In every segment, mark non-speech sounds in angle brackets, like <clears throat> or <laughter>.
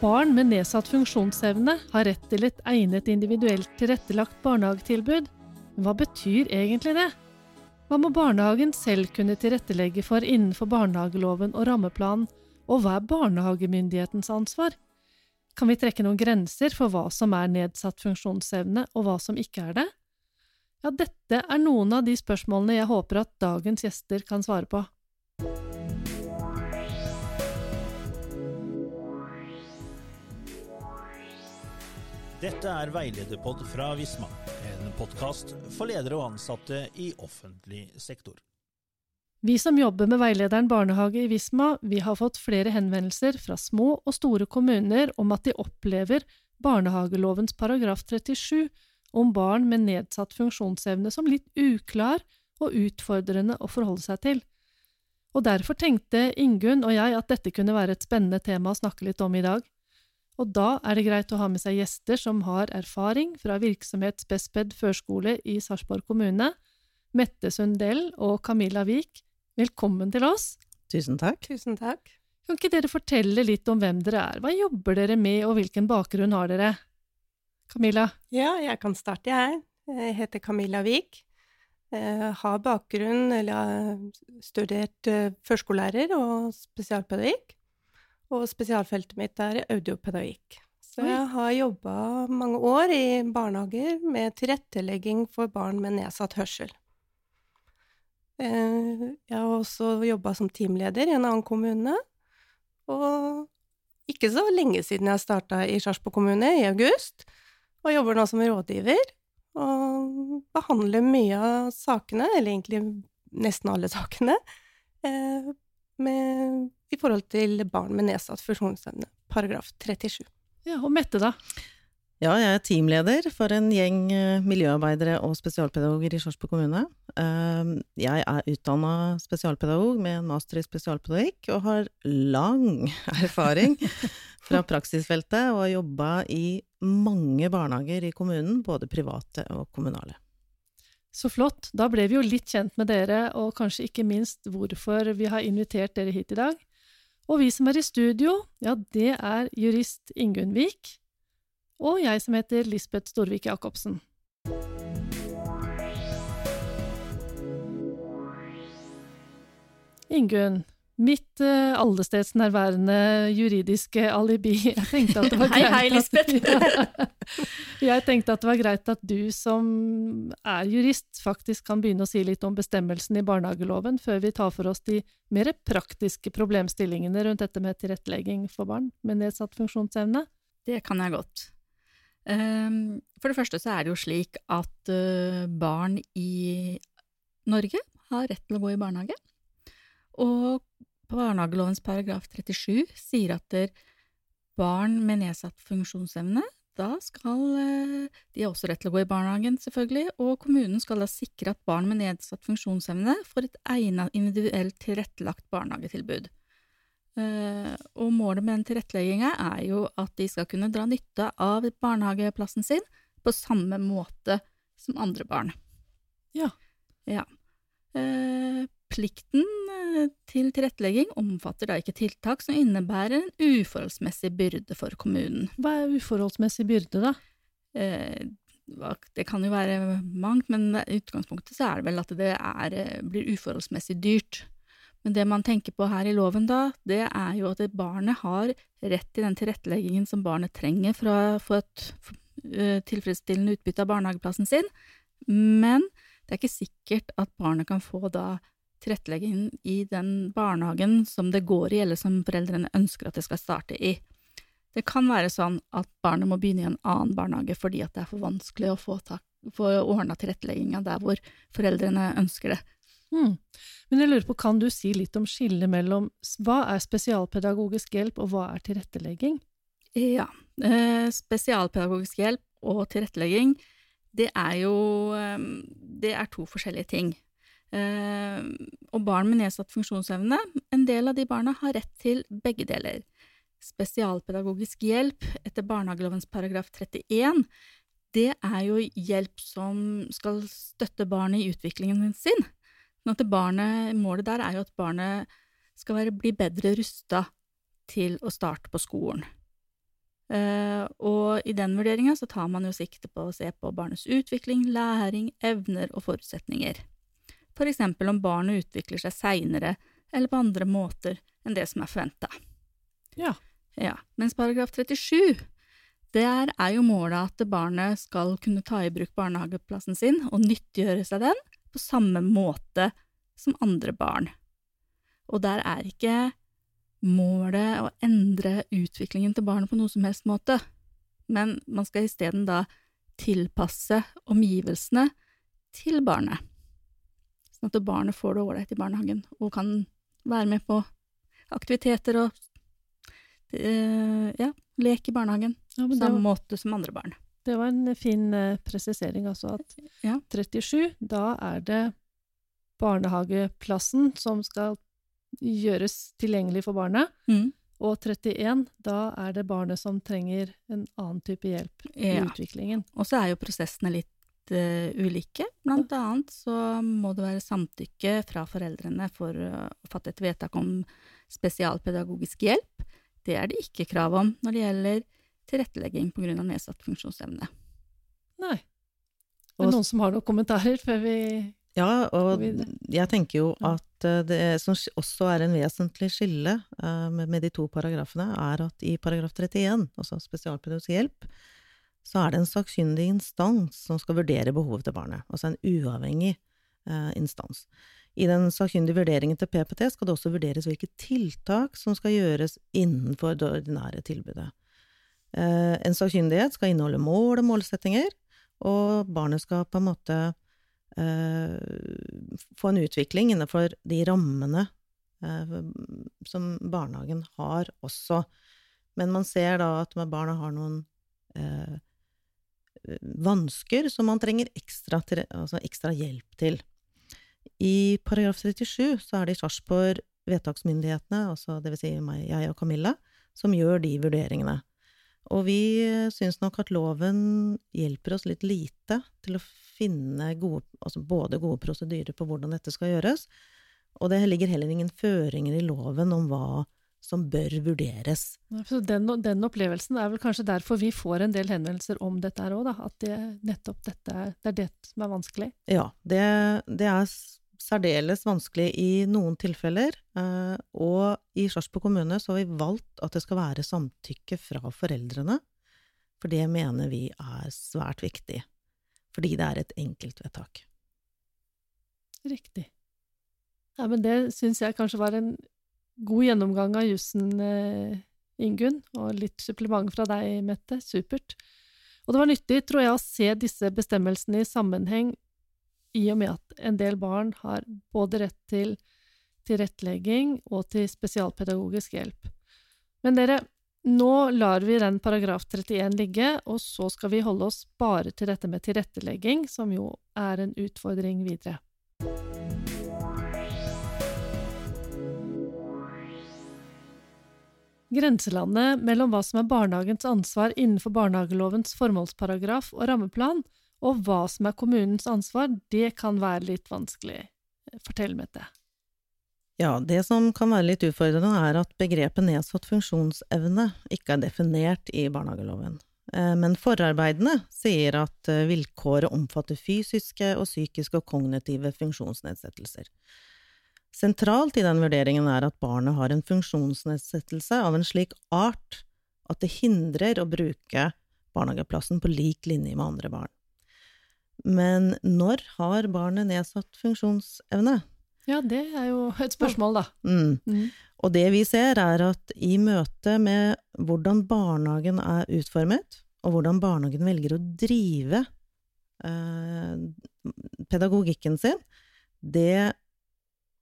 Barn med nedsatt funksjonsevne har rett til et egnet individuelt tilrettelagt barnehagetilbud. Men hva betyr egentlig det? Hva må barnehagen selv kunne tilrettelegge for innenfor barnehageloven og rammeplanen, og hva er barnehagemyndighetens ansvar? Kan vi trekke noen grenser for hva som er nedsatt funksjonsevne, og hva som ikke er det? Ja, dette er noen av de spørsmålene jeg håper at dagens gjester kan svare på. Dette er Veilederpod fra Visma, en podkast for ledere og ansatte i offentlig sektor. Vi som jobber med veilederen barnehage i Visma, vi har fått flere henvendelser fra små og store kommuner om at de opplever barnehagelovens paragraf 37 om barn med nedsatt funksjonsevne som litt uklar og utfordrende å forholde seg til. Og derfor tenkte Ingunn og jeg at dette kunne være et spennende tema å snakke litt om i dag. Og da er det greit å ha med seg gjester som har erfaring fra virksomhet Spesped førskole i Sarpsborg kommune. Mette Sundell og Camilla Vik, velkommen til oss. Tusen takk. Tusen takk. Kan ikke dere fortelle litt om hvem dere er? Hva jobber dere med, og hvilken bakgrunn har dere? Camilla? Ja, jeg kan starte, jeg. Jeg heter Camilla Vik. Jeg har bakgrunn, eller har studert eh, førskolelærer og spesialpedagogikk. Og spesialfeltet mitt er audiopedagogikk. Så jeg har jobba mange år i barnehager med tilrettelegging for barn med nedsatt hørsel. Eh, jeg har også jobba som teamleder i en annen kommune. Og ikke så lenge siden jeg starta i Sarpsborg kommune, i august, og jobber nå som rådgiver. Og behandler mye av sakene, eller egentlig nesten alle sakene, eh, med i forhold til barn med nedsatt funksjonsevne, paragraf 37. Ja, Og Mette, da? Ja, jeg er teamleder for en gjeng eh, miljøarbeidere og spesialpedagoger i Sarpsborg kommune. Ehm, jeg er utdanna spesialpedagog med en master i spesialpedagogikk, og har lang <laughs> erfaring fra praksisfeltet og har jobba i mange barnehager i kommunen, både private og kommunale. Så flott. Da ble vi jo litt kjent med dere, og kanskje ikke minst hvorfor vi har invitert dere hit i dag. Og vi som er i studio, ja, det er jurist Ingunn Vik og jeg som heter Lisbeth Storvik Jacobsen. Ingunn, mitt uh, allestedsnærværende juridiske alibi. <laughs> Jeg tenkte at det var greit hei, hei, Lisbeth! <laughs> jeg tenkte at det var greit at du som er jurist, faktisk kan begynne å si litt om bestemmelsen i barnehageloven, før vi tar for oss de mer praktiske problemstillingene rundt dette med tilrettelegging for barn med nedsatt funksjonsevne. Det kan jeg godt. Um, for det første så er det jo slik at uh, barn i Norge har rett til å gå i barnehage. Og barnehagelovens paragraf 37 sier at barn med nedsatt funksjonsevne, da skal eh, de har også rett til å gå i barnehagen, selvfølgelig, og kommunen skal da sikre at barn med nedsatt funksjonsevne får et egnet individuelt tilrettelagt barnehagetilbud. Eh, og målet med den tilrettelegginga er jo at de skal kunne dra nytte av barnehageplassen sin på samme måte som andre barn. Ja. ja. Eh, plikten eh, til tilrettelegging omfatter da ikke tiltak som innebærer en uforholdsmessig byrde for kommunen. Hva er uforholdsmessig byrde, da? Eh, det kan jo være mangt, men i utgangspunktet så er det vel at det er, blir uforholdsmessig dyrt. Men det man tenker på her i loven da, det er jo at barnet har rett til den tilretteleggingen som barnet trenger for å få et tilfredsstillende utbytte av barnehageplassen sin, men det er ikke sikkert at barnet kan få da tilrettelegging i den barnehagen som det går i, eller som foreldrene ønsker at det skal starte i. Det kan være sånn at barnet må begynne i en annen barnehage fordi at det er for vanskelig å få, tak, få ordna tilrettelegginga der hvor foreldrene ønsker det. Mm. Men jeg lurer på, kan du si litt om skillet mellom hva er spesialpedagogisk hjelp, og hva er tilrettelegging? Ja, eh, spesialpedagogisk hjelp og tilrettelegging, det er jo eh, det er to forskjellige ting. Eh, og barn med nedsatt funksjonsevne, en del av de barna har rett til begge deler. Spesialpedagogisk hjelp etter barnehagelovens paragraf 31, det er jo hjelp som skal støtte barnet i utviklingen sin. Sånn barnet, målet der er jo at barnet skal være, bli bedre rusta til å starte på skolen. Eh, og i den vurderinga så tar man jo sikte på å se på barnets utvikling, læring, evner og forutsetninger. For eksempel om barnet utvikler seg seinere eller på andre måter enn det som er forventa. Ja. Ja, mens paragraf 37, der er jo målet at barnet skal kunne ta i bruk barnehageplassen sin og nyttiggjøre seg den på samme måte som andre barn. Og der er ikke målet å endre utviklingen til barnet på noe som helst måte, men man skal isteden da tilpasse omgivelsene til barnet, sånn at barnet får det ålreit i barnehagen og kan være med på aktiviteter og uh, ja, lek i barnehagen ja på samme var, måte som andre barn. det var en fin uh, presisering, altså at Ja. 37, da er det barnehageplassen som skal gjøres tilgjengelig for barnet. Mm. Og 31, da er det barnet som trenger en annen type hjelp i Ja. utviklingen. Og så er jo prosessene litt eh, ulike. Blant annet så må det være samtykke fra foreldrene for å fatte et vedtak om spesialpedagogisk hjelp. Det er det ikke krav om når det gjelder tilrettelegging av nedsatt funksjonsevne. Nei. Er det Og- noen som har noen kommentarer før vi Ja, og jeg tenker jo at eh, det som også er en vesentlig skille eh, med, med de to paragrafene, er at i paragraf 31, altså spesialpedagogisk hjelp, så er det en sakkyndig instans som skal vurdere behovet til barnet, altså en uavhengig eh, instans. I den sakkyndige vurderingen til PPT skal det også vurderes hvilke tiltak som skal gjøres innenfor det ordinære tilbudet. Eh, en sakkyndighet skal inneholde mål og målsettinger, og barnet skal på en måte eh, få en utvikling innenfor de rammene eh, som barnehagen har også. Men man ser da at barna har noen eh, vansker som man trenger ekstra, altså ekstra hjelp til. I paragraf 37 så er det i Sarpsborg vedtaksmyndighetene, altså vil si meg, jeg og Camilla, som gjør de vurderingene. Og vi syns nok at loven hjelper oss litt lite til å finne gode, altså både gode prosedyrer på hvordan dette skal gjøres, og det ligger heller ingen føringer i loven om hva som bør vurderes. Så den, den opplevelsen er vel kanskje derfor vi får en del henvendelser om dette her òg, da. At det, nettopp dette det er det som er vanskelig. Ja, det, det er særdeles vanskelig i noen tilfeller, eh, og i Sarpsborg kommune så har vi valgt at det skal være samtykke fra foreldrene, for det mener vi er svært viktig, fordi det er et enkeltvedtak. Riktig. Ja, men det syns jeg kanskje var en god gjennomgang av jussen, eh, Ingunn, og litt supplement fra deg, Mette. Supert. Og det var nyttig, tror jeg, å se disse bestemmelsene i sammenheng, i og med at en del barn har både rett til tilrettelegging og til spesialpedagogisk hjelp. Men dere, nå lar vi den paragraf 31 ligge, og så skal vi holde oss bare til dette med tilrettelegging, som jo er en utfordring videre. Grenselandet mellom hva som er barnehagens ansvar innenfor barnehagelovens formålsparagraf og rammeplan, og hva som er kommunens ansvar, det kan være litt vanskelig. Fortell, Mette. Ja, det som kan være litt utfordrende, er at begrepet nedsatt funksjonsevne ikke er definert i barnehageloven. Eh, Men forarbeidene sier at eh, vilkåret omfatter fysiske og psykiske og kognitive funksjonsnedsettelser. Sentralt i den vurderingen er at barnet har en funksjonsnedsettelse av en slik art at det hindrer å bruke barnehageplassen på lik linje med andre barn. Men når har barnet nedsatt funksjonsevne? Ja, det er jo et spørsmål, da. Mm. Mm. Og det vi ser er at i møte med hvordan barnehagen er utformet, og hvordan barnehagen velger å drive eh, pedagogikken sin, det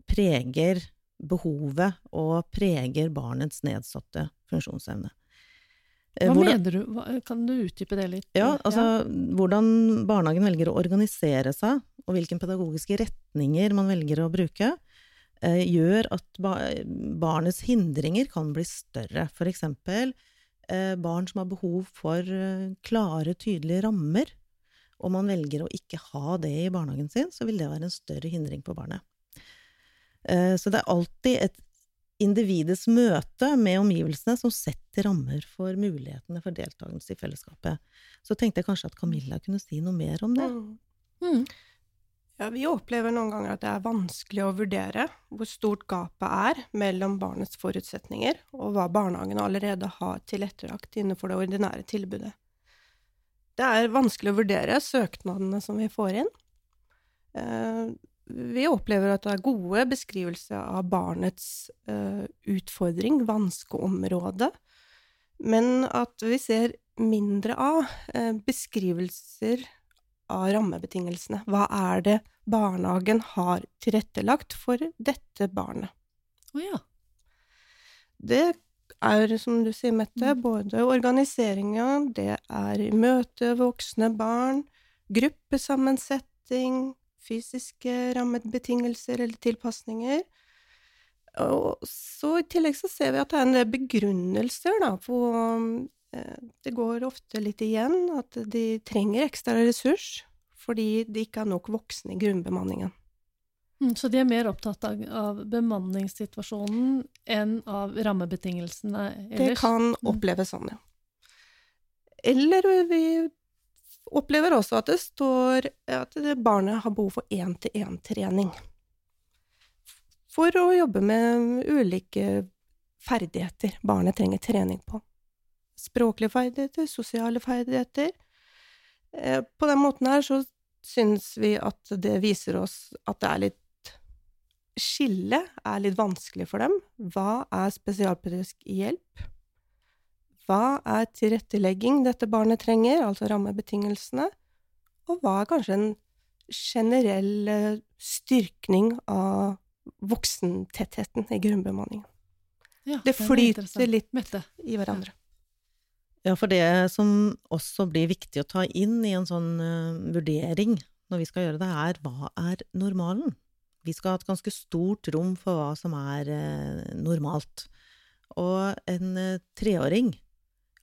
preger behovet og preger barnets nedsatte funksjonsevne. Eh, Hva hvordan- mener du? Kan du utdype det litt? ja, altså hvordan barnehagen velger å organisere seg, og hvilke pedagogiske retninger man velger å bruke, eh, gjør at ba barnets hindringer kan bli større. For eksempel eh, barn som har behov for klare, tydelige rammer, og man velger å ikke ha det i barnehagen sin, så vil det være en større hindring på barnet. Eh, så det er alltid et individets møte med omgivelsene som setter rammer for mulighetene for deltakelse i fellesskapet. Så tenkte jeg kanskje at Camilla kunne si noe mer om det. Mm. Mm. Ja, vi opplever noen ganger at det er vanskelig å vurdere hvor stort gapet er mellom barnets forutsetninger og hva barnehagen allerede har tilrettelagt innenfor det ordinære tilbudet. Det er vanskelig å vurdere søknadene som vi får inn. Vi opplever at det er gode beskrivelser av barnets uh, utfordring, vanskeområde, men at vi ser mindre av uh, beskrivelser av rammebetingelsene. Hva er det barnehagen har tilrettelagt for dette barnet? Å ja. Det er, som du sier, Mette, Mm. både organiseringa, det er møte voksne barn, gruppesammensetning, fysiske rammebetingelser eller tilpasninger. Og så i tillegg så ser vi at det er en del begrunnelser, da, på eh, Det går ofte litt igjen at de trenger ekstra ressurs fordi det ikke er nok voksne i grunnbemanningen. Mm, Så de er mer opptatt av, av bemanningssituasjonen enn av rammebetingelsene ellers? Det kan Mm. oppleves sånn, ja. Eller vi opplever også at det står at barnet har behov for én-til-én-trening. For å jobbe med ulike ferdigheter barnet trenger trening på. Språklige ferdigheter, sosiale ferdigheter. Eh, På den måten her så syns vi at det viser oss at det er litt Skillet er litt vanskelig for dem. Hva er spesialpedagogisk hjelp? Hva er tilrettelegging dette barnet trenger, altså rammebetingelsene? Og hva er kanskje en generell eh, styrkning av voksentettheten i grunnbemanningen? Ja, Det er flyter litt Mette. i hverandre. Ja, for det som også blir viktig å ta inn i en sånn uh, vurdering når vi skal gjøre det, er hva er normalen? Vi skal ha et ganske stort rom for hva som er uh, normalt. Og en uh, treåring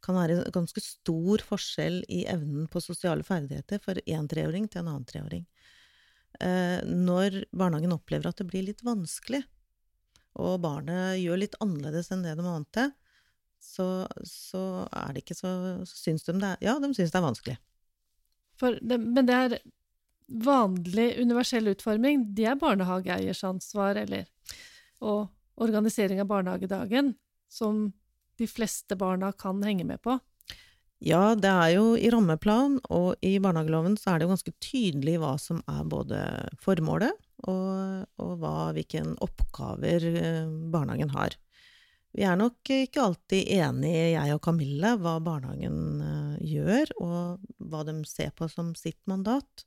kan være ganske stor forskjell i evnen på sosiale ferdigheter for én treåring til en annen treåring. Eh, når barnehagen opplever at det blir litt vanskelig, og barnet gjør litt annerledes enn det de er vant til, så, så er det ikke så, så syns de det er Ja, de syns det er vanskelig. Det, men det er vanlig universell utforming, det er barnehageeiers ansvar, eller og organisering av barnehagedagen, som de fleste barna kan henge med på. Ja, det er jo i rammeplan og i barnehageloven så er det jo ganske tydelig hva som er både formålet og, og hva, hvilken oppgaver eh, barnehagen har. Vi er nok ikke alltid enige, jeg og Camille, hva barnehagen eh, gjør, og hva de ser på som sitt mandat.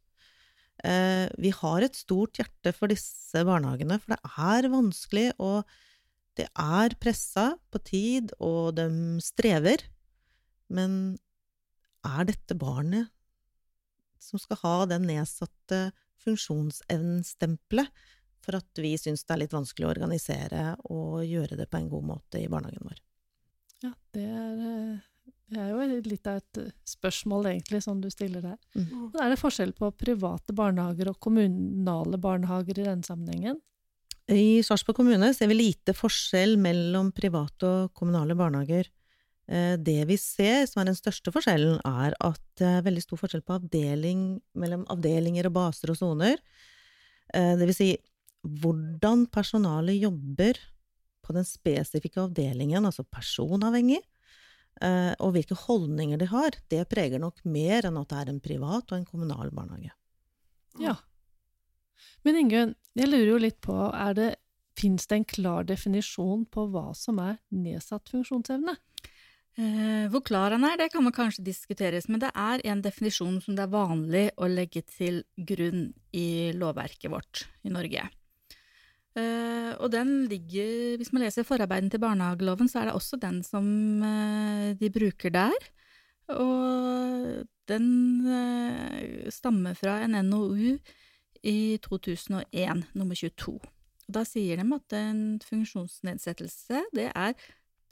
Eh, vi har et stort hjerte for disse barnehagene, for det er vanskelig, og det er pressa på tid, og de strever. Men er dette barnet som skal ha den nedsatte funksjonsevnenstempelet for at vi syns det er litt vanskelig å organisere og gjøre det på en god måte i barnehagen vår? Ja, det er, det er jo litt av et spørsmål, egentlig, som du stiller der. Mm. Er det forskjell på private barnehager og kommunale barnehager i denne sammenhengen? I Sarpsborg kommune ser vi lite forskjell mellom private og kommunale barnehager. Eh, Det vi ser som er den største forskjellen, er at det er veldig stor forskjell på avdeling, mellom avdelinger og baser og soner. Eh, Det vil si hvordan personalet jobber på den spesifikke avdelingen, altså personavhengig, eh, og hvilke holdninger de har, det preger nok mer enn at det er en privat og en kommunal barnehage. Ja. Men Ingunn, jeg lurer jo litt på, er det, fins det en klar definisjon på hva som er nedsatt funksjonsevne? Eh, hvor klar han er, det kan man kanskje diskuteres, men det er en definisjon som det er vanlig å legge til grunn i lovverket vårt i Norge. Eh, og den ligger, hvis man leser forarbeiden til barnehageloven, så er det også den som eh, de bruker der. Og den stammer fra en NOU i 2001, nummer 22. Og da sier de at en funksjonsnedsettelse, det er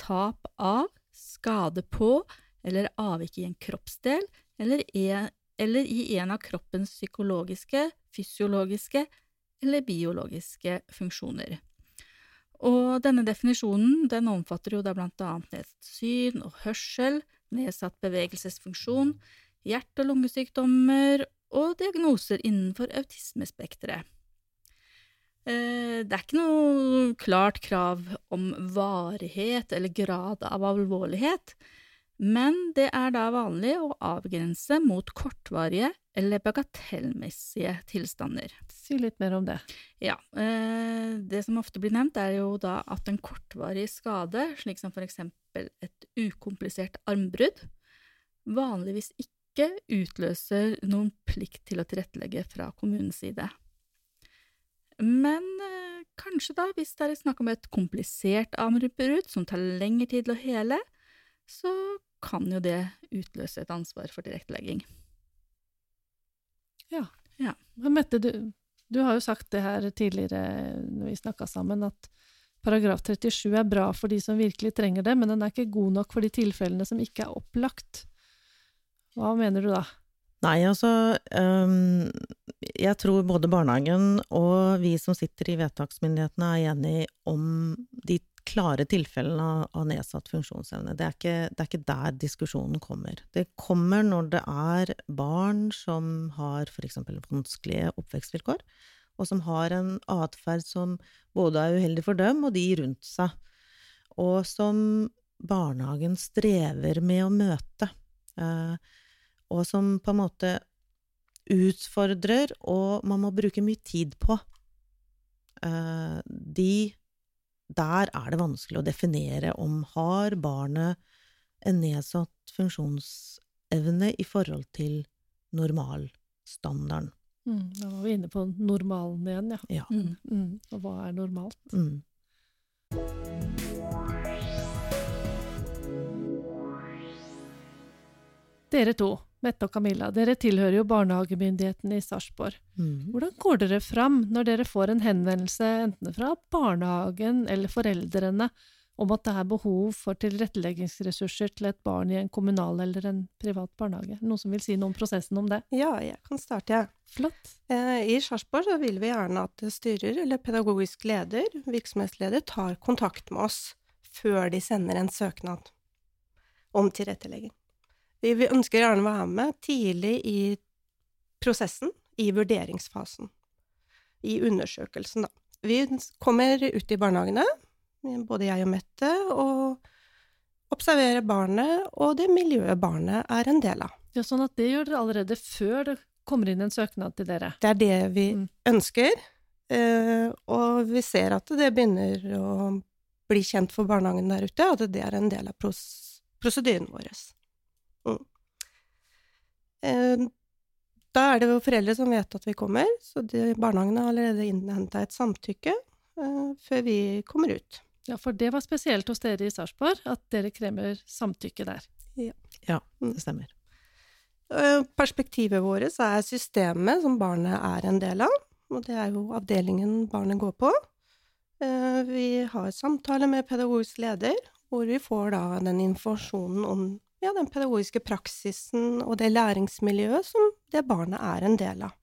tap av, skade på eller avvik i en kroppsdel eller, en, eller i en av kroppens psykologiske, fysiologiske eller biologiske funksjoner. Og denne definisjonen den omfatter jo da blant annet nedsatt syn og hørsel, nedsatt bevegelsesfunksjon, hjerte- og lungesykdommer og diagnoser innenfor autismespekteret. Eh, Det er ikke noe klart krav om varighet eller grad av alvorlighet, men det er da vanlig å avgrense mot kortvarige eller bagatellmessige tilstander. Si litt mer om det. Ja, eh, det som ofte blir nevnt er jo da at en kortvarig skade, slik som for eksempel et ukomplisert armbrudd, vanligvis ikke utløser noen plikt til å tilrettelegge fra kommunens side. Men eh, kanskje da, hvis det er snakk om et komplisert armbrudd som tar lengre tid til å hele, så kan jo det utløse et ansvar for tilrettelegging. Men Mette, du, du har jo sagt det her tidligere når vi snakka sammen, at paragraf 37 er bra for de som virkelig trenger det, men den er ikke god nok for de tilfellene som ikke er opplagt. Hva mener du da? Nei, altså um, Jeg tror både barnehagen og vi som sitter i vedtaksmyndighetene er enige om de klare tilfellene av- nedsatt funksjonsevne. Det er, ikke, det er ikke der diskusjonen kommer. Det kommer når det er barn som har f.eks. vanskelige oppvekstvilkår, og som har en atferd som både er uheldig for dem og de rundt seg, og som barnehagen strever med å møte. Eh, og som på en måte utfordrer, og man må bruke mye tid på. Eh, de Der er det vanskelig å definere om har barnet en nedsatt funksjonsevne i forhold til normalstandarden. Mm, da var vi inne på normalen igjen, ja. Ja. Mm. Mm, og hva er normalt? Mm. Dere to, Mette og Camilla, dere tilhører jo barnehagemyndigheten i Sarpsborg. Mm. Hvordan går dere fram når dere får en henvendelse enten fra barnehagen eller foreldrene om at det er behov for tilretteleggingsressurser til et barn i en kommunal eller en privat barnehage? Noen som vil si noe om prosessen om det? Ja, jeg kan starte, jeg. Flott. Eh, I Sarpsborg vil vi gjerne at styrer eller pedagogisk leder, virksomhetsleder, tar kontakt med oss før de sender en søknad om tilrettelegging. Vi vi ønsker gjerne å være med tidlig i prosessen, i vurderingsfasen, i undersøkelsen, da. Vi kommer ut i barnehagene, både jeg og Mette, og observerer barnet og det miljøet barnet er en del av. Ja, sånn at det gjør dere allerede før det kommer inn en søknad til dere. Det er det vi Mm. ønsker, eh, og vi ser at det begynner å bli kjent for barnehagen der ute, at det er en del av pros prosedyren vår. Mm. Eh, da er det jo foreldre som vet at vi kommer, så de, barnehagen har allerede innhenta et samtykke eh, før vi kommer ut. Ja, for det var spesielt hos dere i Sarpsborg, at dere krever samtykke der. Ja, det stemmer. Eh, Perspektivet vårt er systemet som barnet er en del av, og det er jo avdelingen barnet går på. Eh, Vi har samtale med pedagogisk leder, hvor vi får da den informasjonen om ja, den pedagogiske praksisen og det læringsmiljøet som det barnet er en del av.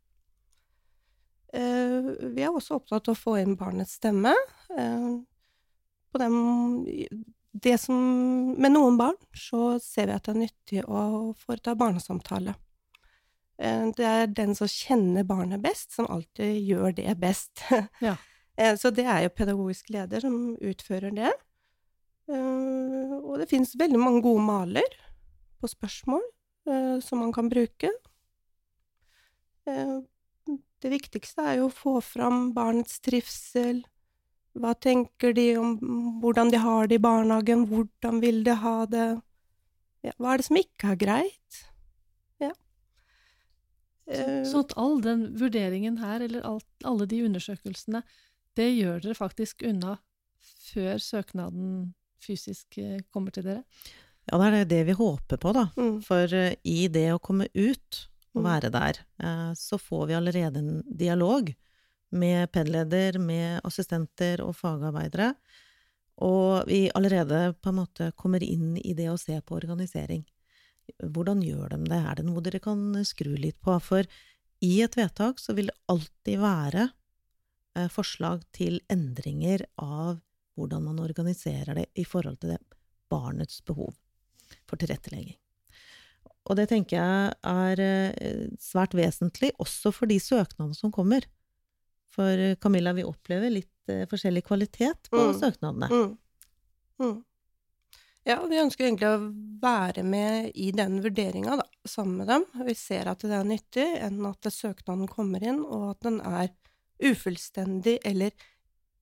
Eh, Vi er også opptatt av å få inn barnets stemme. eh, det som, med noen barn så ser vi at det er nyttig å foreta barnesamtale. Eh, Det er den som kjenner barnet best, som alltid gjør det best. <laughs> Ja. Så det er jo pedagogisk leder som utfører det. Og det finnes veldig mange gode maler på spørsmål eh, som man kan bruke. Eh, Det viktigste er jo å få fram barnets trivsel. Hva tenker de om hvordan de har det i barnehagen? Hvordan vil de ha det? Ja, hva er det som ikke er greit? Ja. Eh, Sånn at all den vurderingen her, eller alt, alle de undersøkelsene, det gjør dere faktisk unna før søknaden fysisk kommer til dere? Ja, det er det vi håper på, da. mm, For eh, i det å komme ut og Mm. være der, eh, så får vi allerede en dialog med PED-leder, med assistenter og fagarbeidere. Og vi allerede på en måte kommer inn i det å se på organisering. Hvordan gjør de det? Er det noe dere kan skru litt på? For i et vedtak så vil det alltid være eh, forslag til endringer av hvordan man organiserer det i forhold til det barnets behov for tilrettelegging. Og det tenker jeg er eh, svært vesentlig også for de søknadene som kommer. For eh, Camilla, vi opplever litt eh, forskjellig kvalitet på Mm. søknadene. Mm. Mm. Ja, vi ønsker egentlig å være med i den vurderinga, da, sammen med dem. Vi ser at det er nyttig, enn at søknaden kommer inn, og at den er ufullstendig, eller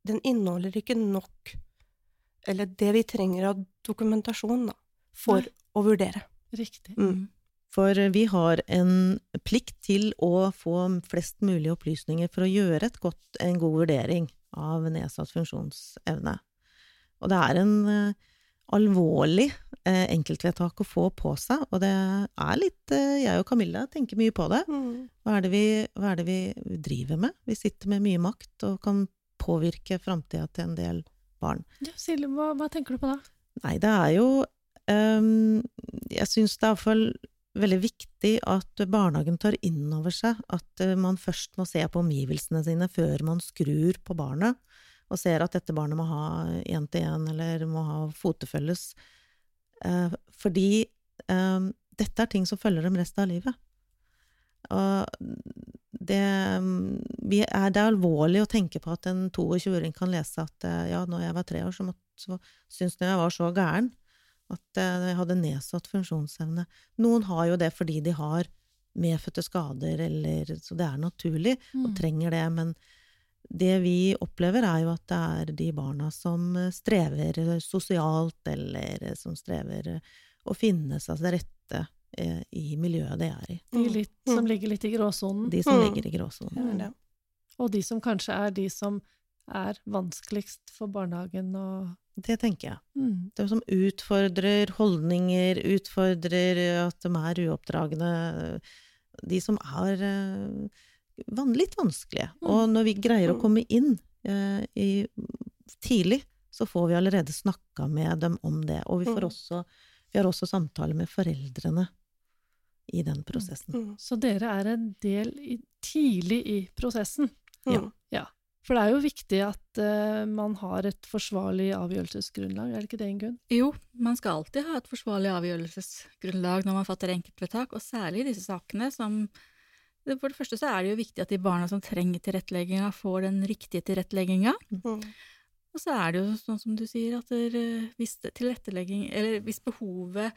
den inneholder ikke nok, eller det vi trenger av dokumentasjon, da, for Nei. å vurdere. Riktig. Mm. For vi har en plikt til å få flest mulig opplysninger for å gjøre et godt, en god vurdering av nedsatt funksjonsevne. Og det er en uh, alvorlig uh, enkeltvedtak å få på seg, og det er litt uh, Jeg og Camilla tenker mye på det. Mm. Hva er det vi, hva er det vi driver med? Vi sitter med mye makt og kan påvirke framtida til en del barn. Ja, Silje, hva, hva tenker du på da? Nei, det er jo Jeg syns det er iallfall veldig viktig at barnehagen tar inn over seg at eh, man først må se på omgivelsene sine før man skrur på barnet, og ser at dette barnet må ha én-til-én eller må ha fotefølges. Eh, fordi ehm, dette er ting som følger dem resten av livet. Og det, er, det er alvorlig å tenke på at en 22-åring kan lese at eh, ja, når jeg var tre år, så, måtte, så syntes jeg jeg var så gæren at eh, jeg hadde nedsatt funksjonsevne. Noen har jo det fordi de har medfødte skader, eller, så det er naturlig og Mm. trenger det, men det vi opplever er jo at det er de barna som eh, strever sosialt, eller eh, som strever å finne seg til rette i miljøet de er i. De litt, som Mm. ligger litt i gråsonen, De som Mm. ligger i gråsonen. Er og de som kanskje er de som er vanskeligst for barnehagen å Det tenker jeg. mm. De som utfordrer holdninger, utfordrer at de er uoppdragne. De som er eh, litt vanskelige. Mm. Og når vi greier å Mm. komme inn eh, i, tidlig, så får vi allerede snakka med dem om det. Og vi, får Mm. også, vi har også samtaler med foreldrene i den prosessen. Mm. Så dere er en del i, tidlig i prosessen. Mm. For det er jo viktig at uh, man har et forsvarlig avgjørelsesgrunnlag, er det ikke det, Ingunn? Jo, man skal alltid ha et forsvarlig avgjørelsesgrunnlag når man fatter enkeltvedtak, og særlig i disse sakene som For det første så er det jo viktig at de barna som trenger tilrettelegginga, får den riktige tilrettelegginga. Mm. Og så er det jo sånn som du sier, at der, eh, hvis tilrettelegging Eller hvis behovet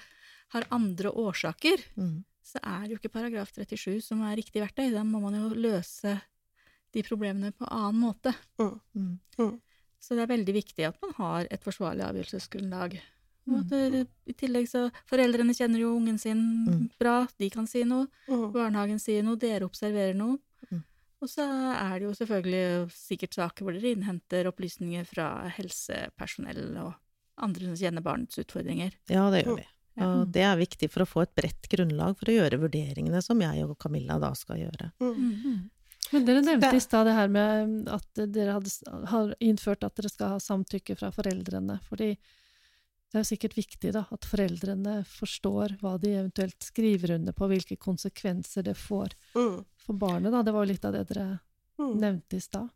har andre årsaker, Mm. så er det jo ikke paragraf 37 som er riktig verktøy. Da må man jo løse de problemene på annen måte. Mm. Så det er veldig viktig at man har et forsvarlig avgjørelsesgrunnlag. Mm. det, I tillegg så Foreldrene kjenner jo ungen sin Mm. bra, de kan si noe. Mm. Barnehagen sier noe, dere observerer noe. Mm. Og så er det jo selvfølgelig sikkert saker hvor dere innhenter opplysninger fra helsepersonell og andre som kjenner barnets utfordringer. Ja, det gjør vi. Og det er viktig for å få et bredt grunnlag for å gjøre vurderingene som jeg og Camilla da skal gjøre. Mm. Men dere nevnte i stad det her med at dere hadde, har innført at dere skal ha samtykke fra foreldrene. Fordi det er jo sikkert viktig da, at foreldrene forstår hva de eventuelt skriver under på, hvilke konsekvenser det får Mm. for barnet. Da. Det var jo litt av det dere Mm. nevnte i stad.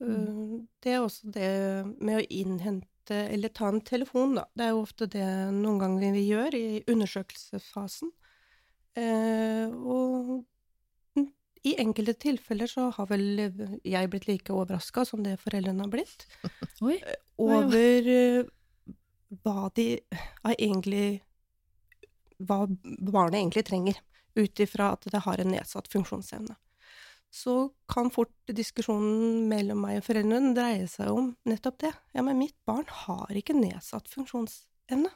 Mm. Det er også det med å innhente, eller ta en telefon, da. Det er jo ofte det noen ganger vi gjør i undersøkelsesfasen. Eh, og i enkelte tilfeller så har vel jeg blitt like overraska som det foreldrene har blitt, <laughs> Oi! over eh, hva de egentlig Hva barnet egentlig trenger, ut ifra at det har en nedsatt funksjonsevne så kan fort diskusjonen mellom meg og foreldrene dreie seg om nettopp det. Ja, men mitt barn har ikke nedsatt funksjonsevne.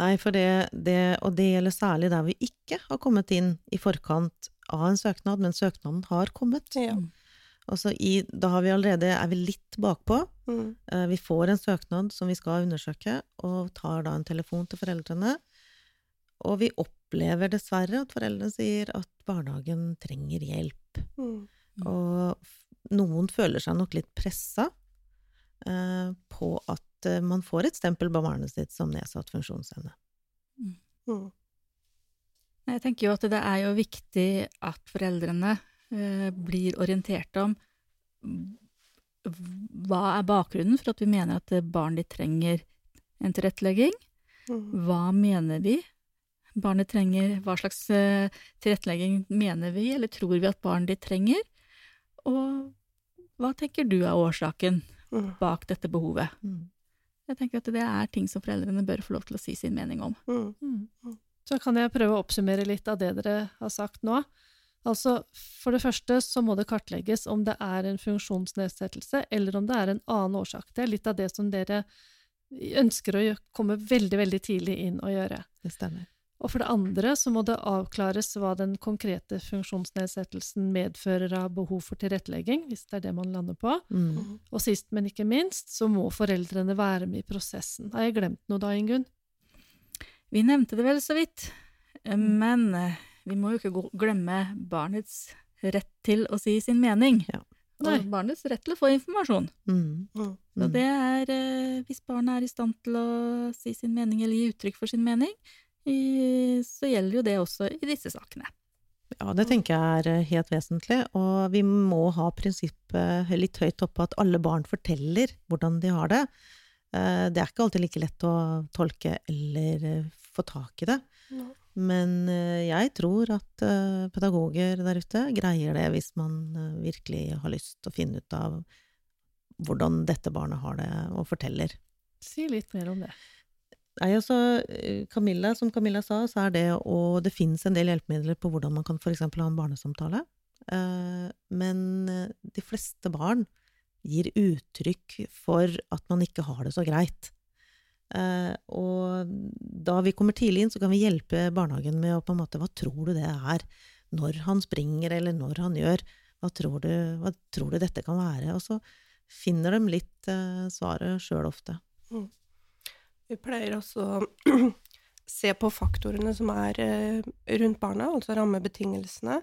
Nei, for det, det, og det gjelder særlig der vi ikke har kommet inn i forkant av en søknad, men søknaden har kommet. Ja. I, da har vi allerede, er vi litt bakpå. Mm. Eh, Vi får en søknad som vi skal undersøke, og tar da en telefon til foreldrene. Og vi opplever dessverre at foreldrene sier at barnehagen trenger hjelp. Mm. Mm. Og noen føler seg nok litt pressa eh, på at eh, man får et stempel på barnet sitt som nedsatt funksjonsevne. Mm. Jeg tenker jo at det er jo viktig at foreldrene eh, blir orientert om hva er bakgrunnen for at vi mener at barn de trenger en tilrettelegging? Mm. Hva mener vi barnet trenger? Hva slags eh, tilrettelegging mener vi, eller tror vi at barn de trenger? Og hva tenker du er årsaken Mm. bak dette behovet? Mm. Jeg tenker at det er ting som foreldrene bør få lov til å si sin mening om. Mm. Så kan jeg prøve å oppsummere litt av det dere har sagt nå. Altså, For det første så må det kartlegges om det er en funksjonsnedsettelse, eller om det er en annen årsak. Det er litt av det som dere ønsker å komme veldig, veldig tidlig inn og gjøre. Det stemmer. Og for det andre så må det avklares hva den konkrete funksjonsnedsettelsen medfører av behov for tilrettelegging, hvis det er det man lander på. Mm. Og sist, men ikke minst, så må foreldrene være med i prosessen. Har jeg glemt noe da, Ingunn? Vi nevnte det vel så vidt, eh, men eh, vi må jo ikke glemme barnets rett til å si sin mening. Ja. Nei. Og barnets rett til å få informasjon. Mm. Mm. Så Mm. det er, eh, hvis barnet er i stand til å si sin mening eller gi uttrykk for sin mening, så gjelder jo det også i disse sakene. Ja, det tenker jeg er helt vesentlig, og vi må ha prinsippet litt høyt oppe at alle barn forteller hvordan de har det. Eh, Det er ikke alltid like lett å tolke eller få tak i det, Ja. men eh, jeg tror at eh, pedagoger der ute greier det hvis man eh, virkelig har lyst til å finne ut av hvordan dette barnet har det, og forteller. Si litt mer om det. Nei, altså, Camilla, som Camilla sa, så er det å Det finnes en del hjelpemidler på hvordan man kan f.eks. ha en barnesamtale. Men de fleste barn gir uttrykk for at man ikke har det så greit. Eh, og da vi kommer tidlig inn, så kan vi hjelpe barnehagen med å på en måte Hva tror du det er? Når han springer, eller når han gjør? Hva tror du, hva tror du dette kan være? Og så finner de litt eh, svaret sjøl ofte. Vi pleier også å <clears throat> se på faktorene som er eh, rundt barna, altså rammebetingelsene.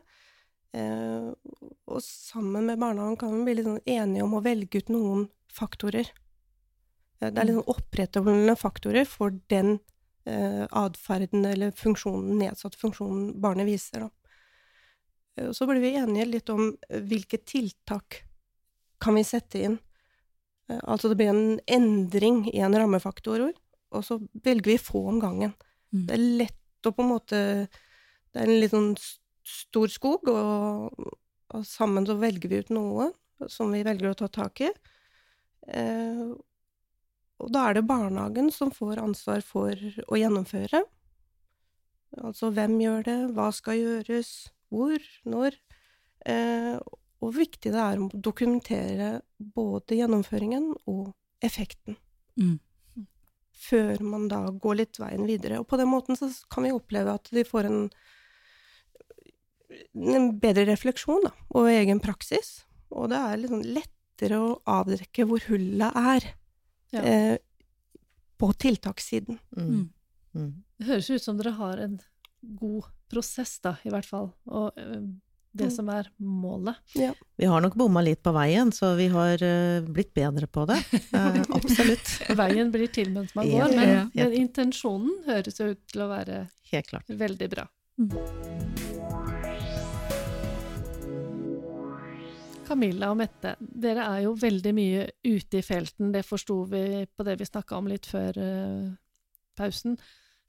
Og sammen med barnehagen kan vi bli litt sånn enige om å velge ut noen faktorer. Eh, det er sånn opprettholdende faktorer for den eh, atferden eller funksjonen, nedsatt funksjonen barnet viser. Da. Eh, så blir vi enige litt om eh, hvilke tiltak kan vi sette inn. Altså det blir en endring i en rammefaktor, og så velger vi få om gangen. Mm. Det er lett å på en måte Det er en litt sånn stor skog, og, og sammen så velger vi ut noe som vi velger å ta tak i. Eh, og da er det barnehagen som får ansvar for å gjennomføre. Altså hvem gjør det, hva skal gjøres, hvor, når. Eh, og hvor viktig det er å dokumentere både gjennomføringen og effekten Mm. før man da går litt veien videre. Og på den måten så kan vi oppleve at de får en, en bedre refleksjon da, over egen praksis. Og det er sånn lettere å avdekke hvor hullet er Ja. eh, på tiltakssiden. Mm. Mm. Mm. Det høres ut som dere har en god prosess, da, i hvert fall. Og eh, det Mm. som er målet. Vi har nok bomma litt på veien, så vi har eh, blitt bedre på det. <laughs> Eh, absolutt. Veien blir til mens man går, men, men intensjonen høres jo ut til å være Helt klart. veldig bra. Camilla og Mette, dere er jo veldig mye ute i felten, det forsto vi på det vi snakka om litt før uh, pausen.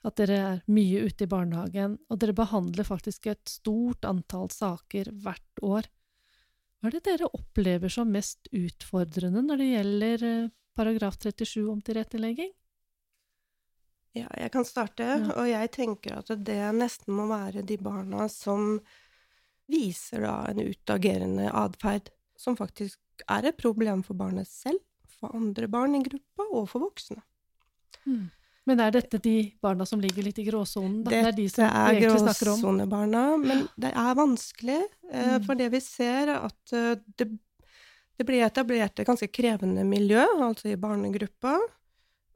At dere er mye ute i barnehagen, og dere behandler faktisk et stort antall saker hvert år. Hva er det dere opplever som mest utfordrende når det gjelder uh, paragraf 37 om tilrettelegging? Ja, jeg kan starte, Ja. og jeg tenker at det nesten må være de barna som viser da en utagerende atferd, som faktisk er et problem for barnet selv, for andre barn i gruppa og for voksne. Men er dette de barna som ligger litt i gråsonen? da? Det er de Dette som er vi egentlig snakker om? gråsonebarna, men det er vanskelig, eh, Mm. for det vi ser er at eh, det, det blir etablert et ganske krevende miljø, altså i barnegruppa,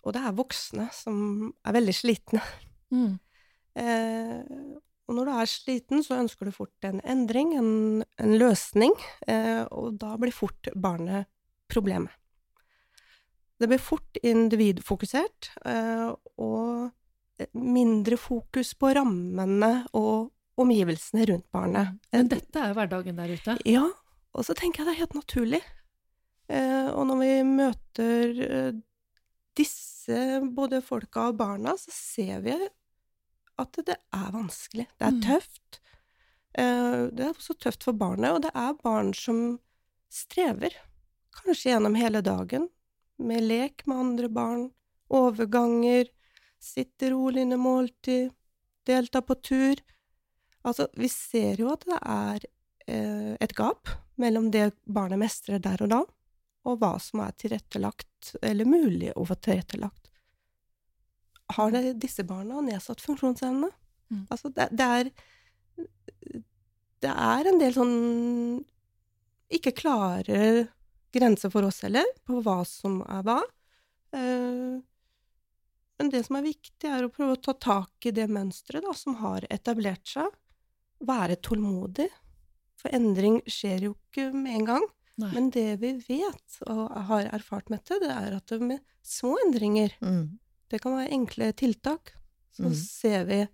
og det er voksne som er veldig slitne. Mm. Eh, og når du er sliten, så ønsker du fort en endring, en, en løsning, eh, og da blir fort barnet problemet. Det blir fort individfokusert, eh, og mindre fokus på rammene og omgivelsene rundt barnet. Men dette er hverdagen der ute. Ja, og så tenker jeg det er helt naturlig. Eh, og når vi møter eh, disse, både folka og barna, så ser vi at det er vanskelig. Det er Mm. tøft. Eh, det er også tøft for barnet, og det er barn som strever. Kanskje gjennom hele dagen. Med lek med andre barn, overganger, sitte rolig under måltid, delta på tur. Altså, vi ser jo at det er eh, et gap mellom det barnet mestrer der og da, og hva som er tilrettelagt, eller mulig å få tilrettelagt. Har det, disse barna nedsatt funksjonsevne? Mm. Altså, det, det er Det er en del sånn ikke klare grenser for oss heller, på hva som er hva. Eh, men det som er viktig, er å prøve å ta tak i det mønsteret som har etablert seg. Være tålmodig. For endring skjer jo ikke med en gang. Nei. Men det vi vet, og har erfart med det, det er at det med små endringer, Mm. Det kan være enkle tiltak, så Mm. ser vi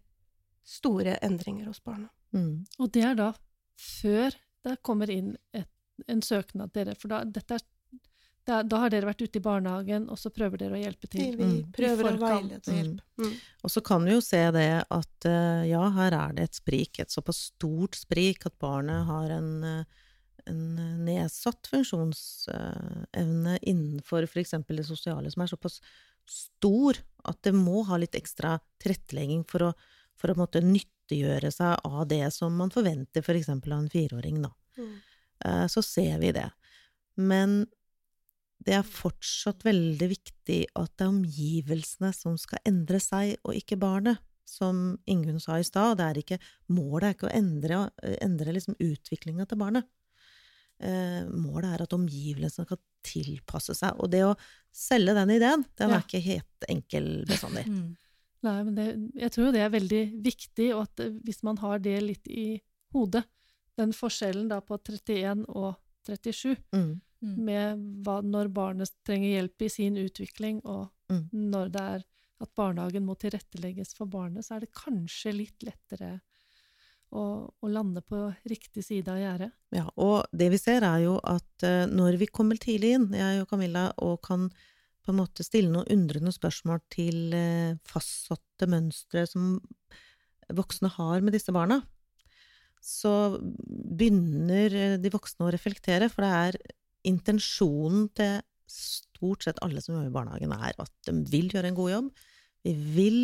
store endringer hos barna. Mm. Og det er da før det kommer inn et, en søknad dere, for da, dette er, er, da har dere vært ute i barnehagen, og så prøver dere å hjelpe til. Vi Mm. prøver å veilede og hjelpe. Mm. Og så kan vi jo se det at eh, ja, her er det et sprik, et såpass stort sprik at barnet har en, eh, en nedsatt funksjonsevne innenfor f.eks. det sosiale, som er såpass stor at det må ha litt ekstra tilrettelegging for å, for å måtte nyttiggjøre seg av det som man forventer f.eks. For av en fireåring, da. Mm. Eh, så ser vi det. Men det er fortsatt veldig viktig at det er omgivelsene som skal endre seg, og ikke barnet. Som Ingunn sa i stad, målet er ikke å endre, endre liksom utviklinga til barnet. Eh, målet er at omgivelsene skal tilpasse seg. Og det å selge den ideen, den Ja. er ikke helt enkel bestandig. Mm. Nei, men det, jeg tror jo det er veldig viktig, og at eh, hvis man har det litt i hodet, den forskjellen da på 31 og 37, Mm. Mm. med hva, når barnet trenger hjelp i sin utvikling, og Mm. når det er at barnehagen må tilrettelegges for barnet, så er det kanskje litt lettere å, å lande på riktig side av gjerdet. Ja, og det vi ser er jo at eh, når vi kommer tidlig inn, jeg og Camilla, og kan på en måte stille noen undrende spørsmål til eh, fastsatte mønstre som voksne har med disse barna, så begynner eh, de voksne å reflektere, for det er intensjonen til stort sett alle som jobber i barnehagen, er at de vil gjøre en god jobb. Vi vil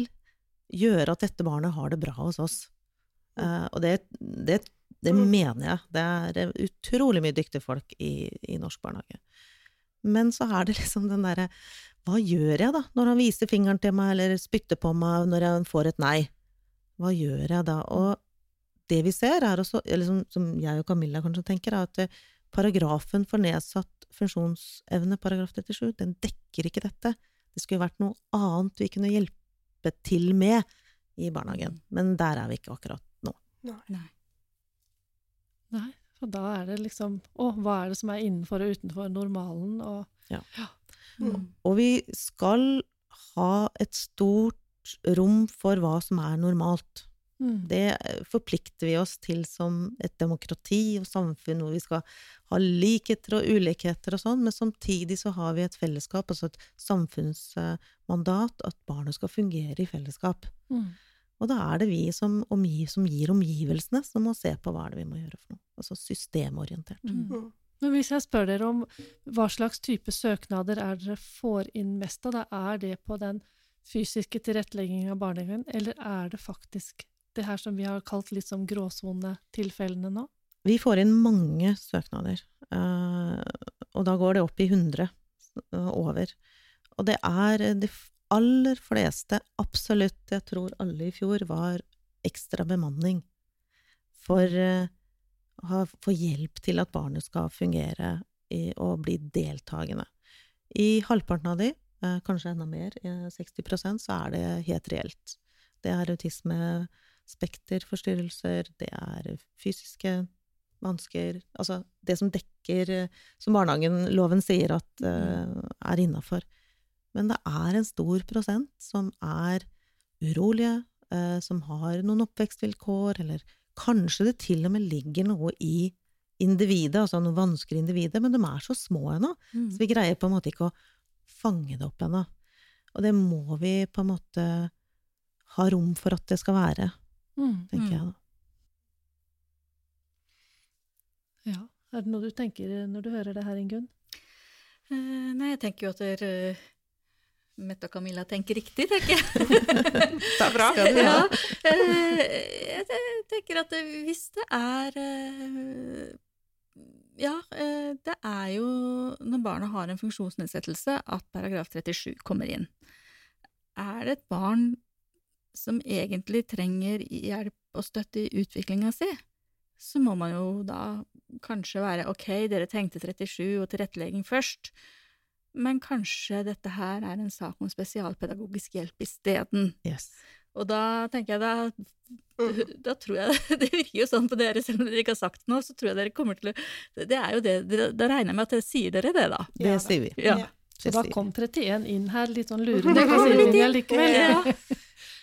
gjøre at dette barnet har det bra hos oss. Eh, og det, det, det Mm. mener jeg. Det er eh, utrolig mye dyktige folk i, i norsk barnehage. Men så er det <laughs> liksom den derre Hva gjør jeg da, når han viser fingeren til meg eller spytter på meg når han får et nei? Hva gjør jeg da? Og det vi ser, er også, eller som, som jeg og Camilla kanskje tenker, er at eh, paragrafen for nedsatt funksjonsevne, paragraf 37, den dekker ikke dette. Det skulle vært noe annet vi kunne hjelpe til med i barnehagen. Men der er vi ikke akkurat nå. Nei. Nei, for da er det liksom Å, hva er det som er innenfor og utenfor normalen, og Mm. Og vi skal ha et stort rom for hva som er normalt. mm, Det forplikter vi oss til som et demokrati og samfunn hvor vi skal ha likheter og ulikheter og sånn, men samtidig så har vi et fellesskap, altså et samfunnsmandat, at barnet skal fungere i fellesskap. mm. Og da er det vi som, omgi, som gir omgivelsene, som må se på hva er det vi må gjøre for noe. Altså systemorientert. Mm. Mm. Men hvis jeg spør dere om hva slags type søknader er dere får inn mest av, da er det på den fysiske tilretteleggingen av barnehagen, eller er det faktisk det her som vi har kalt litt som gråsonetilfellene nå? Vi får inn mange søknader, eh, og da går det opp i 100 eh, over. Og det er de aller fleste, absolutt, jeg tror alle i fjor, var ekstra bemanning for eh, å få hjelp til at barnet skal fungere i, og bli deltakende. I halvparten av de, eh, kanskje enda mer, eh, 60% så er det helt reelt. Det er autisme, spekterforstyrrelser, det er fysiske vansker Altså det som dekker eh, Som barnehagenloven sier at eh, er innafor. Men det er en stor prosent som er urolige, eh, som har noen oppvekstvilkår, eller kanskje det til og med ligger noe i individet, altså noe vanskelig individet, men de er så små ennå. Mm. Så vi greier på en måte ikke å fange det opp ennå. Og det må vi på en måte ha rom for at det skal være, Mm. tenker Mm. jeg da. Ja. Er det noe du tenker når du hører det her, Ingunn? Eh, nei, jeg tenker jo at dere Mette og Camilla tenker riktig, tenker jeg. Det er bra. Skal du ha? Ja, eh, jeg tenker at hvis det er eh, Ja, eh, det er jo når barnet har en funksjonsnedsettelse at paragraf 37 kommer inn. Er det et barn som egentlig trenger hjelp og støtte i utviklinga si, så må man jo da kanskje være ok, dere tenkte 37 og tilrettelegging først, men kanskje dette her er en sak om spesialpedagogisk hjelp isteden. Yes. Og da tenker jeg da Mm. Da tror jeg <laughs> Det virker jo sånn på dere, selv om dere ikke har sagt noe, så tror jeg dere kommer til å Det er jo det Da regner jeg med at dere sier dere det, da. Det Ja. sier vi. Ja. Så da sier vi. kom 31 inn her litt sånn lurende <laughs> på sidelinja likevel. Ja. <laughs>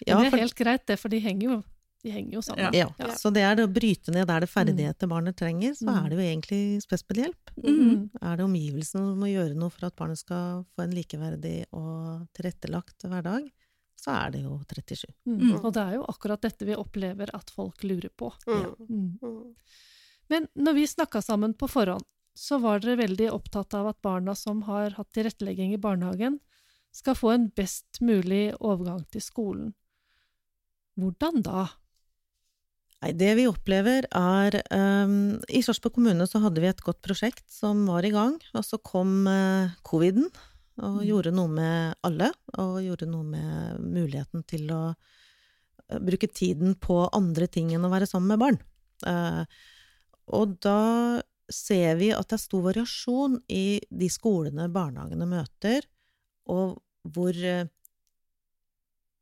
Ja, for... det er helt greit, det, for de henger jo, de henger jo sammen. Ja, Ja. så det er det å bryte ned der det er ferdigheter barnet trenger, så Mm. er det jo egentlig spesialhjelp. Mm. Er det omgivelsene som må gjøre noe for at barnet skal få en likeverdig og tilrettelagt hverdag, så er det jo 37. Mm. Mm. Og det er jo akkurat dette vi opplever at folk lurer på. Mm. Mm. Mm. Men når vi snakka sammen på forhånd, så var dere veldig opptatt av at barna som har hatt tilrettelegging i barnehagen, skal få en best mulig overgang til skolen. Hvordan da? Nei, det vi opplever er um, I Sarpsborg kommune så hadde vi et godt prosjekt som var i gang, og så kom uh, coviden og Mm. gjorde noe med alle, og gjorde noe med muligheten til å uh, bruke tiden på andre ting enn å være sammen med barn. Uh, og da ser vi at det er stor variasjon i de skolene barnehagene møter, og hvor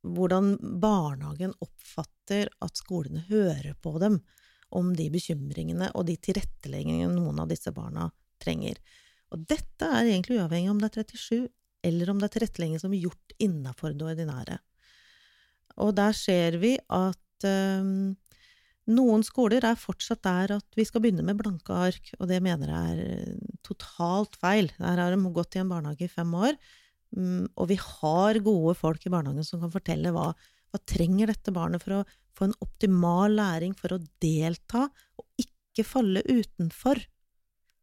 hvordan barnehagen oppfatter at skolene hører på dem om de bekymringene og de tilretteleggingene noen av disse barna trenger. Og dette er egentlig uavhengig om det er 37 eller om det er tilrettelegging som er gjort innafor det ordinære. Og der ser vi at øhm, noen skoler er fortsatt der at vi skal begynne med blanke ark, og det mener jeg er totalt feil. Der har de gått i en barnehage i fem år, og vi har gode folk i barnehagen som kan fortelle hva, hva trenger dette barnet for å få en optimal læring, for å delta og ikke falle utenfor,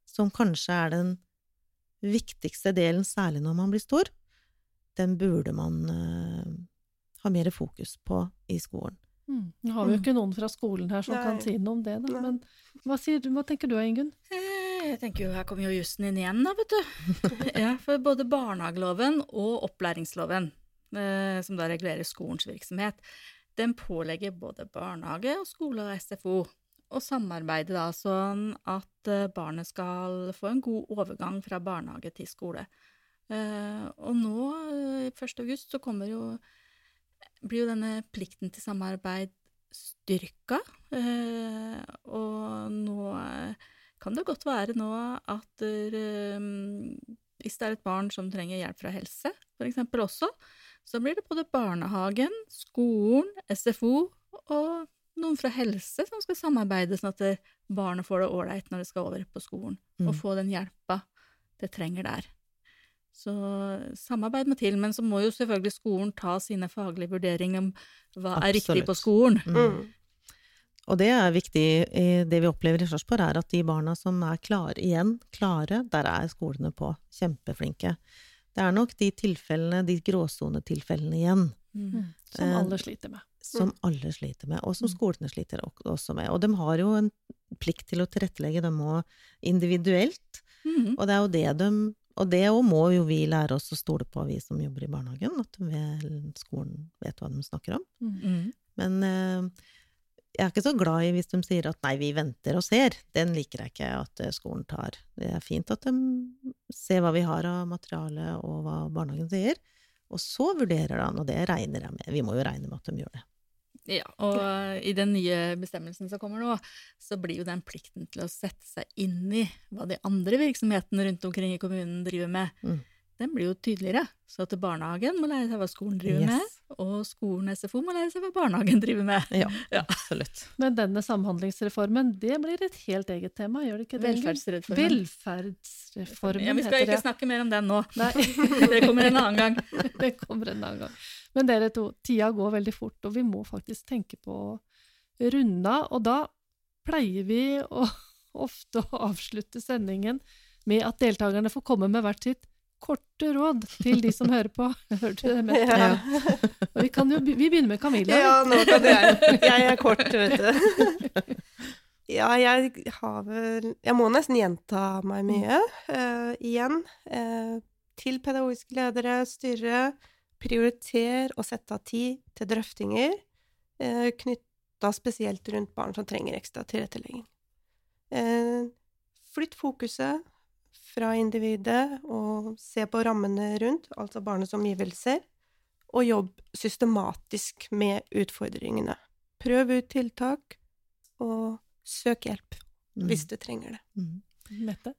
som kanskje er den viktigste delen, særlig når man blir stor. Den burde man uh, ha mer fokus på i skolen. Mm. Nå har vi jo ikke noen fra skolen her som Nei. kan si noe om det, da. Men hva, sier, du- hva tenker du, Ingunn? Eh, Jeg tenker jo, her kommer jo jussen inn igjen, da, vet du. <laughs> Ja, for både barnehageloven og opplæringsloven, eh, som da regulerer skolens virksomhet, den pålegger både barnehage og skole og SFO å samarbeide da sånn at eh, barnet skal få en god overgang fra barnehage til skole. Eh, og nå, eh, 1. august, så kommer jo blir jo denne plikten til samarbeid styrka, eh, og nå eh, kan det godt være nå at eh, hvis det er et barn som trenger hjelp fra helse, for eksempel også, så blir det både barnehagen, skolen, SFO og noen fra helse som skal samarbeide sånn at barnet får det ålreit når det skal over på skolen, og Mm. få den hjelpa det trenger der. Så samarbeid må til, men så må jo selvfølgelig skolen ta sine faglige vurderinger om hva er riktig på skolen. Mm. Mm. Og det er viktig. Det vi opplever i Sarpsborg, er at de barna som er klare igjen, klare, der er skolene på. Kjempeflinke. Det er nok de tilfellene, de gråsonetilfellene igjen, Mm. Som Eh, alle sliter med. som alle sliter med, og som Mm. skolene sliter også med. Og de har jo en plikt til å tilrettelegge dem òg individuelt, Mm. og det er jo det de Og det òg må jo vi lære oss å stole på, vi som jobber i barnehagen, at vel, skolen vet hva de snakker om. Mm. Mm. Men eh, jeg er ikke så glad i hvis de sier at nei, vi venter og ser. Den liker jeg ikke at eh, skolen tar. Det er fint at de ser hva vi har av materiale og hva barnehagen sier, og så vurderer han, og det regner jeg med. Vi må jo regne med at de gjør det. Ja, og i den nye bestemmelsen som kommer nå, så blir jo den plikten til å sette seg inn i hva de andre virksomhetene rundt omkring i kommunen driver med, Mm. den blir jo tydeligere. Så at barnehagen må lære seg hva skolen driver med, Yes. Og skolen SFO må lære seg hva barnehagen driver med. Ja, <laughs> Ja. absolutt. Men denne samhandlingsreformen, det blir et helt eget tema, gjør det ikke det? Velferdsreformen. Velferdsreformen Ja, vi skal ikke det. snakke mer om den nå. Nei, <laughs> Det kommer en annen gang. <laughs> det kommer en annen gang. Men dere to, tida går veldig fort, og vi må faktisk tenke på å runde av. Og da pleier vi å, ofte å avslutte sendingen med at deltakerne får komme med hvert sitt korte råd til de som hører på. <laughs> Hørte du det? Mette? Ja. Og vi, kan jo, vi begynner med Camilla. ja, nå kan jeg. Jeg er kort, vet du. <laughs> Ja, jeg har vel Jeg må nesten gjenta meg mye. uh, igjen. Uh, til pedagogiske ledere, styre, prioriter og sette av tid til drøftinger uh, knytta spesielt rundt barn som trenger ekstra tilrettelegging. Eh, flytt fokuset fra individet og se på rammene rundt, altså barnets omgivelser, og jobb systematisk med utfordringene. Prøv ut tiltak, og søk hjelp hvis du trenger det. Mm. Mette?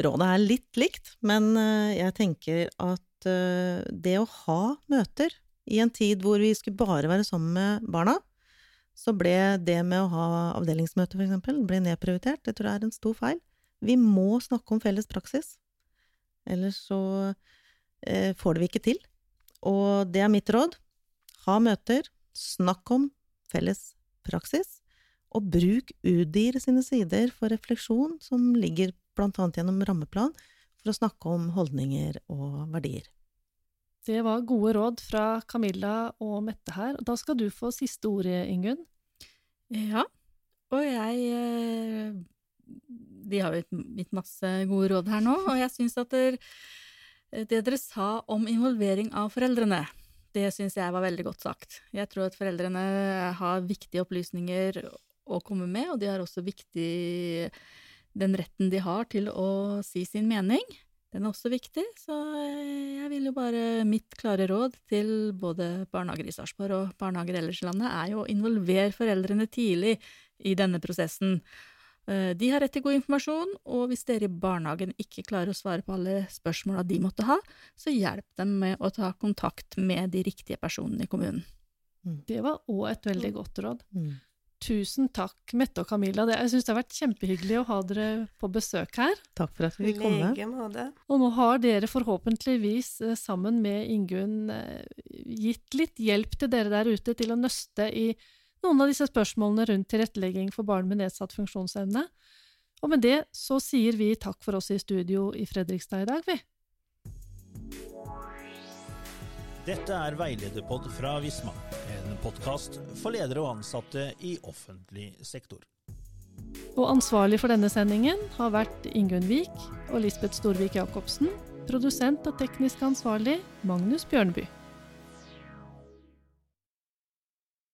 Rådet er litt likt, men eh, jeg tenker at eh, det å ha møter i en tid hvor vi skulle bare være sammen med barna, så ble det med å ha avdelingsmøte, for eksempel, ble nedprioritert. Det tror jeg er en stor feil. Vi må snakke om felles praksis. Ellers så eh, får det vi ikke til. Og det er mitt råd. Ha møter, snakk om felles praksis, og bruk UDIR sine sider for refleksjon, som ligger blant annet gjennom rammeplan, for å snakke om holdninger og verdier. Det var gode råd fra Camilla og Mette her. Da skal du få siste ordet, Ingunn. Ja, og jeg eh, De har jo gitt- masse gode råd her nå, og jeg syns at der, det dere sa om involvering av foreldrene, det syns jeg var veldig godt sagt. Jeg tror at foreldrene har viktige opplysninger å komme med, og de har også viktig den retten de har til å si sin mening. Den er også viktig, så jeg vil jo bare Mitt klare råd til både barnehager i Sarpsborg og barnehager ellers i landet er jo å involvere foreldrene tidlig i denne prosessen. Eh, De har rett til god informasjon, og hvis dere i barnehagen ikke klarer å svare på alle spørsmåla de måtte ha, så hjelp dem med å ta kontakt med de riktige personene i kommunen. Det var òg et veldig godt råd. Mm. Tusen takk, Mette og Camilla. Jeg syns det har vært kjempehyggelig å ha dere på besøk her. Takk for at vi fikk komme. Og nå har dere forhåpentligvis eh, sammen med Ingunn eh, gitt litt hjelp til dere der ute til å nøste i noen av disse spørsmålene rundt tilrettelegging for barn med nedsatt funksjonsevne. Og med det så sier vi takk for oss i studio i Fredrikstad i dag, vi. Dette er Veilederpod fra Visma, en podkast for ledere og ansatte i offentlig sektor. Og ansvarlig for denne sendingen har vært Ingunn Vik og Lisbeth Storvik Jacobsen. Produsent og teknisk ansvarlig Magnus Bjørneby.